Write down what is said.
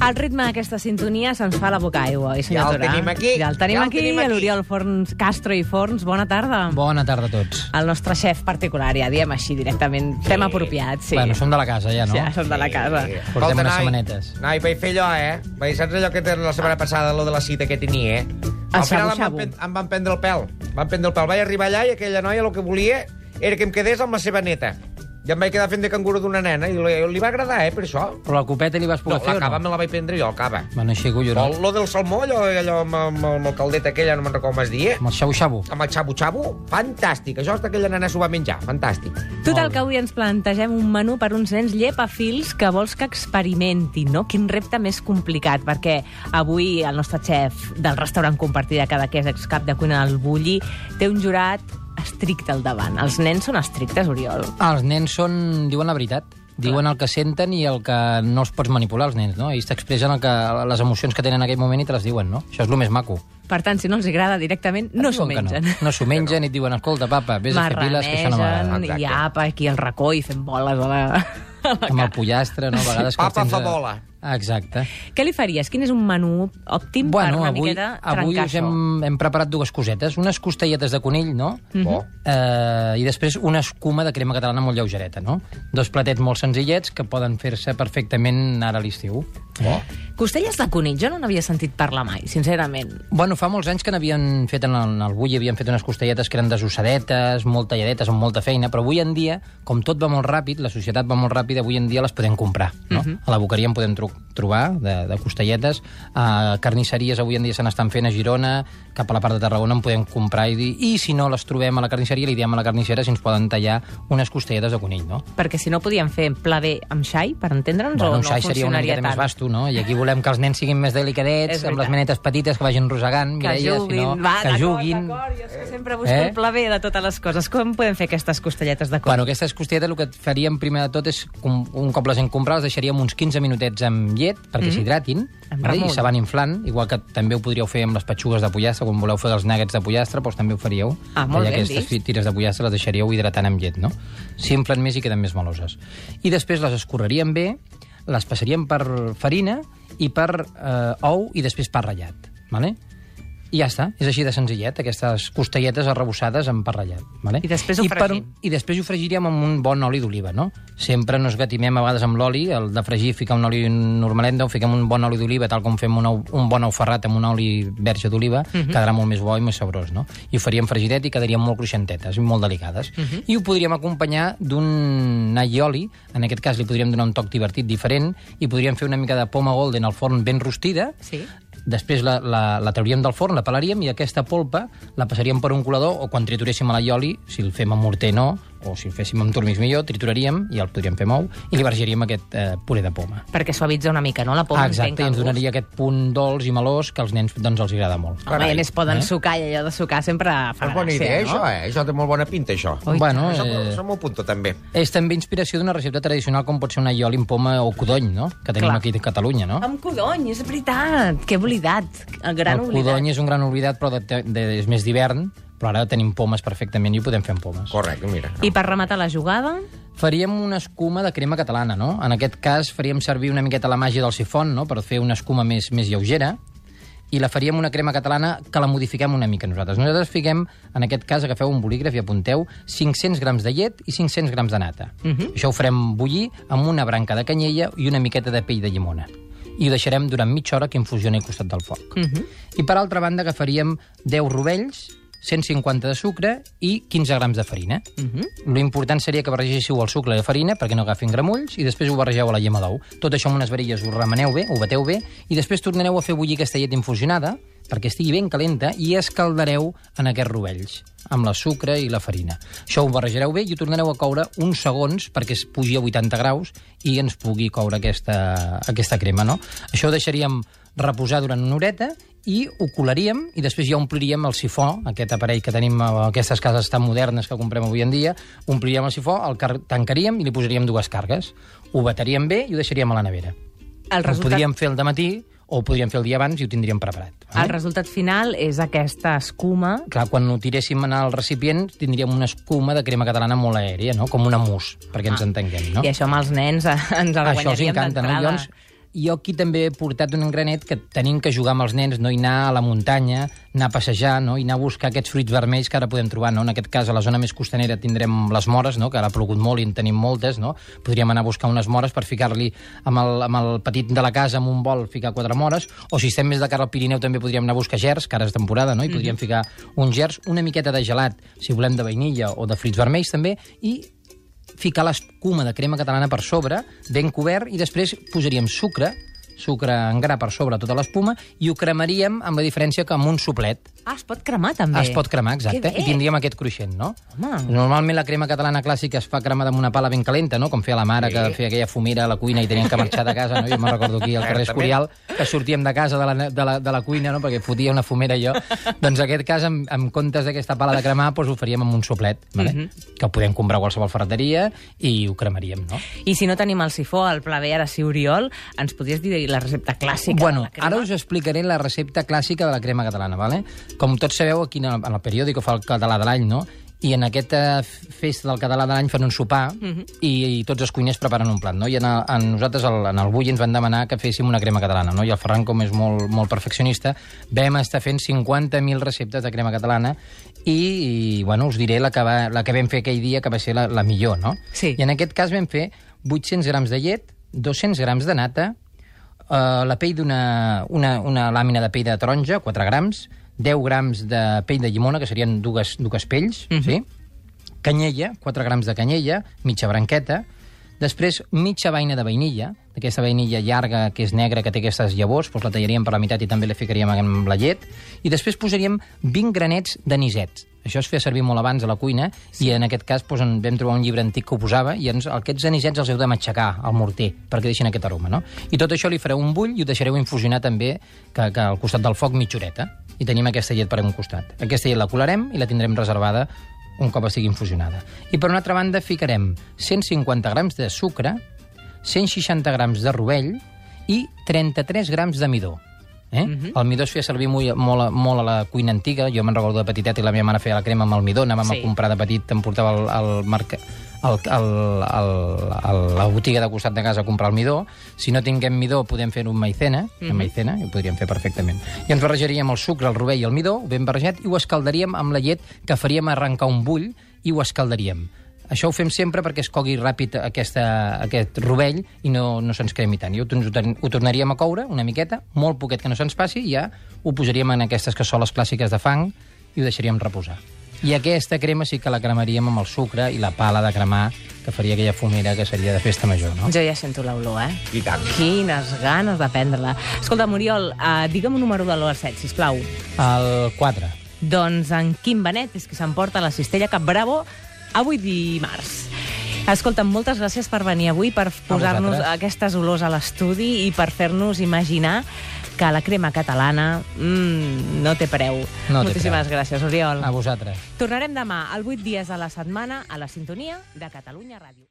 Al ritme d'aquesta sintonia se'ns fa la boca aigua. I senyor Ja el Torà, tenim aquí, Ja el tenim ja el aquí, tenim aquí. l'Oriol Forns, Castro i Forns. Bona tarda. Bona tarda a tots. El nostre xef particular, ja diem així directament. Fem apropiat, sí. Bueno, som de la casa ja, no? Ja, som de la casa. Portem unes setmanetes. Noi, vaig fer allò, eh? Vaig, saps allò que tens la setmana passada, lo de la cita que tenia, eh? El Al final em xabu-xabu. van, pen- em van prendre el pèl. Em van prendre el pèl. Vaig arribar allà i aquella noia el que volia era que em quedés amb la seva neta. I em vaig quedar fent de canguro d'una nena i li, li va agradar, eh, per això. Però la copeta li vas No, poder fer la cava me no? la vaig prendre jo, el cava. Bueno, així, Però no? lo del salmó, allò, allò amb, amb, amb el caldet aquella, no me'n recordo com es dia, Amb el xabu-xabu. amb el xabu-xabu, fantàstic. Això hasta aquella nena s'ho va menjar, fantàstic. Total, que avui ens plantegem un menú per uns nens llepafils que vols que experimentin, no? Quin repte més complicat, perquè avui el nostre xef del restaurant compartida cada que és excap de cuina del Bulli té un jurat estricte al davant. Els nens són estrictes, Oriol. Els nens són... diuen la veritat. Diuen el que senten i el que no els pots manipular, els nens, no? Ells t'expressen el que, les emocions que tenen en aquell moment i te les diuen, no? Això és el més maco. Per tant, si no els agrada directament, no s'ho mengen. No, no s'ho mengen i et diuen, escolta, papa, vés a fer piles, que això no m'agrada. I apa, aquí al racó i fent boles a la... Amb el pollastre, no? A vegades que els Papa tens fa a- bola. Exacte. Què li faries? Quin és un menú òptim per una avui, miqueta avui trencar us això? hem, hem preparat dues cosetes. Unes costelletes de conill, no? Mhm. Bo. eh, i després una escuma de crema catalana molt lleugereta, no? Dos platets molt senzillets que poden fer-se perfectament ara a l'estiu. Bo. Costelles de conill, jo no n'havia sentit parlar mai, sincerament. Bueno, fa molts anys que n'havien fet en el, en el Bulli, havien fet unes costelletes que eren desossadetes, molt talladetes, amb molta feina, però avui en dia, com tot va molt ràpid, la societat va molt ràpida, avui en dia les podem comprar, no? A la boqueria en podem tro trobar, de, de costelletes, a carnisseries avui en dia se n'estan fent a Girona, cap a la part de Tarragona en podem comprar i dir, i si no les trobem a la carnisseria, li diem a la carnissera si ens poden tallar unes costelletes de conill, no? Perquè si no podíem fer pla B amb xai, per entendre'ns, Bueno, o no xai seria una miqueta més tant? vasto, no? I aquí volem que els nens siguin més delicadets, amb les menetes petites que vagin rosegant, Que Mireia, juguin, si no, va, que juguin. d'acord, jo és que sempre busco Eh? el pla B de totes les coses. Com podem fer aquestes costelletes de conill? Bueno, aquestes costelletes el que faríem primer de tot és, un cop les hem comprat, les deixaríem uns 15 minutets amb llet perquè s'hidratin Mhm. Amb vale? i se van inflant, igual que també ho podríeu fer amb les petxugues de pollastre, quan voleu fer els nuggets de pollastre, doncs també ho faríeu. Ah, molt ben aquestes vist. tires de pollastre les deixaríeu hidratant amb llet, no? S'inflen més i queden més meloses. I després les escorreríem bé, les passaríem per farina i per eh, ou i després per ratllat, vale? I ja està, és així de senzillet, aquestes costelletes arrebossades amb pa ratllat. Vale? I després ho I, per. I després ho fregiríem amb un bon oli d'oliva, no? Sempre no esgatimem a vegades amb l'oli, el de fregir ficar un oli normalet, no? fiquem un bon oli d'oliva, tal com fem un, ou, un bon ou ferrat amb un oli verge d'oliva, Mhm. quedarà molt més bo i més sabrós, no? I ho faríem fregidet i quedarien molt cruixentetes i molt delicades. Mhm. I ho podríem acompanyar d'un allioli, en aquest cas li podríem donar un toc divertit diferent, i podríem fer una mica de poma golden al forn ben rostida, Sí. Després la, la, la trauríem del forn, la pelaríem i aquesta polpa la passaríem per un colador o quan trituréssim a l'allioli, si el fem amb morter no, o si el féssim amb turmix millor, trituraríem i el podríem fer mou i li bargeríem aquest eh, puré de poma. Perquè suavitza una mica, no? La poma Ah, exacte, i ens gust. donaria aquest punt dolç i melós que als nens doncs, els agrada molt. Home, i a més poden Eh? sucar, i allò de sucar sempre fa És bona gràcia, idea, no? això, eh? Això té molt bona pinta, això. Ui, bueno, Això, eh, això m'ho apunto, també. és també inspiració d'una recepta tradicional com pot ser un allioli amb poma o codony, no? que tenim Clar. aquí a Catalunya, no? Amb codony, és veritat. Que oblidat. El gran el oblidat. codony és un gran oblidat, però de, de, és més d'hivern, però ara tenim pomes perfectament i ho podem fer amb pomes. Correcte, mira. I per rematar la jugada, Faríem una escuma de crema catalana, no? En aquest cas faríem servir una miqueta la màgia del sifon, no?, per fer una escuma més, més lleugera, i la faríem una crema catalana que la modifiquem una mica nosaltres. Nosaltres fiquem, en aquest cas, agafeu un bolígraf i apunteu 500 grams de llet i 500 grams de nata. Uh -huh. Això ho farem bullir amb una branca de canyella i una miqueta de pell de llimona. I ho deixarem durant mitja hora que infusioni al costat del foc. Uh -huh. I per altra banda agafaríem 10 rovells, 150 de sucre i 15 grams de farina. Uh -huh. Lo important seria que barregéssiu el sucre i la farina perquè no agafin gramulls i després ho barregeu a la llema d'ou. Tot això amb unes varilles ho remeneu bé, ho bateu bé i després tornareu a fer bullir aquesta llet infusionada perquè estigui ben calenta i escaldareu en aquests rovells amb la sucre i la farina. Això ho barrejareu bé i ho tornareu a coure uns segons perquè es pugi a 80 graus i ens pugui coure aquesta, aquesta crema. No? Això ho deixaríem reposar durant una horeta i ho colaríem i després ja ompliríem el sifó, aquest aparell que tenim a aquestes cases tan modernes que comprem avui en dia, ompliríem el sifó, el car- tancaríem i li posaríem dues cargues. Ho bataríem bé i ho deixaríem a la nevera. el Ho resultat, podríem fer el matí o ho podríem fer el dia abans i ho tindríem preparat. el resultat final és aquesta escuma Clar, quan ho tiréssim en el recipient tindríem una escuma de crema catalana molt aèria, no? com una mousse, perquè ens entenguem. No? i això amb els nens eh, ens el Això els guanyaríem encanta, no? d'entrada. Llavors, jo aquí també he portat un engranet que tenim que jugar amb els nens, no? i anar a la muntanya, anar a passejar, no? i anar a buscar aquests fruits vermells que ara podem trobar. No? En aquest cas, a la zona més costanera tindrem les mores, no? que ara ha plogut molt i en tenim moltes. No? Podríem anar a buscar unes mores per ficar-li amb, el, amb el petit de la casa, amb un bol, ficar quatre mores, o si estem més de cara al Pirineu també podríem anar a buscar gers, que ara és temporada, no? i podríem Mhm. ficar uns gers, una miqueta de gelat, si volem de vainilla o de fruits vermells també, i ficar l'escuma de crema catalana per sobre, ben cobert, i després posaríem sucre, sucre en gra per sobre tota l'espuma, i ho cremaríem amb la diferència que amb un soplet. Ah, es pot cremar, també. Es pot cremar, exacte, Que i tindríem aquest cruixent, no? Home. Normalment la crema catalana clàssica es fa cremada amb una pala ben calenta, no? Com feia la mare, que feia aquella fumera a la cuina i tenien que marxar de casa, no? Jo me'n recordo aquí al carrer. Escorial, que sortíem de casa de la, de la, de la cuina, no? Perquè fotia una fumera jo. doncs en aquest cas, en, en comptes d'aquesta pala de cremar, doncs ho faríem amb un soplet, vale? Mhm. que ho podem comprar a qualsevol ferreteria i ho cremaríem, no? I si no tenim el sifó, el pla B, ara sí, Oriol, ens podries dir la recepta clàssica Bueno, de la crema? ara us explicaré la recepta clàssica de la crema catalana, ¿vale? Com tots sabeu, aquí en el, en el periòdic fa el català de l'any, no? I en aquesta festa del català de l'any fan un sopar Mhm. i, i tots els cuiners preparen un plat, no? I en, el, en nosaltres, el, en el Bulli, ens van demanar que féssim una crema catalana, no? I el Ferran, com és molt, molt perfeccionista, vam estar fent 50.000 receptes de crema catalana i, i bueno, us diré la que, va, la que vam fer aquell dia, que va ser la, la millor, no? Sí. I en aquest cas vam fer 800 grams de llet, 200 grams de nata, Uh, la pell d'una una, una làmina de pell de taronja, 4 grams, 10 grams de pell de llimona, que serien dues, dues pells, Mhm. sí? canyella, 4 grams de canyella, mitja branqueta, després mitja vaina de vainilla, d'aquesta vainilla llarga que és negra, que té aquestes llavors, doncs la tallaríem per la meitat i també la ficaríem amb la llet, i després posaríem 20 granets d'anisets. Això es feia servir molt abans a la cuina sí. i en aquest cas doncs, en vam trobar un llibre antic que ho posava i ens, aquests anisets els heu de matxacar al morter perquè deixin aquest aroma. No? I tot això li fareu un bull i ho deixareu infusionar també que, que al costat del foc mitja horeta. I tenim aquesta llet per un costat. Aquesta llet la colarem i la tindrem reservada un cop estigui infusionada. I per una altra banda ficarem 150 grams de sucre, 160 grams de rovell i 33 grams de midó. Eh? Mm -hmm. El midó es feia servir molt, molt, molt a la cuina antiga. Jo me'n recordo de petitet i la meva mare feia la crema amb el midó. Anàvem Sí. a comprar de petit, em portava al, al mercat al, al, al, a la botiga de costat de casa a comprar el midó. Si no tinguem midó, podem fer un maicena, mm -hmm. maicena, i ho podríem fer perfectament. I ens barrejaríem el sucre, el rovell i el midó, ben barrejat, i ho escaldaríem amb la llet que faríem arrencar un bull i ho escaldaríem. Això ho fem sempre perquè es cogui ràpid aquesta, aquest rovell i no, no se'ns cremi tant. I ho, ho, tor- ho tornaríem a coure una miqueta, molt poquet que no se'ns passi, i ja ho posaríem en aquestes cassoles clàssiques de fang i ho deixaríem reposar. I aquesta crema sí que la cremaríem amb el sucre i la pala de cremar, que faria aquella fumera que seria de festa major, no? Jo ja sento l'olor, eh? I tant. Quines ganes de prendre-la. Escolta, Muriol, uh, digue'm un número de l'hora 7, sisplau. El 4. Doncs en Quim Benet és que s'emporta la cistella Cap Bravo avui dimarts. Escolta'm, moltes gràcies per venir avui, per posar-nos aquestes olors a l'estudi i per fer-nos imaginar que la crema catalana mm, no té preu. No té Moltíssimes preu. gràcies, Oriol. A vosaltres. Tornarem demà, al 8 dies a la setmana, a la sintonia de Catalunya Ràdio.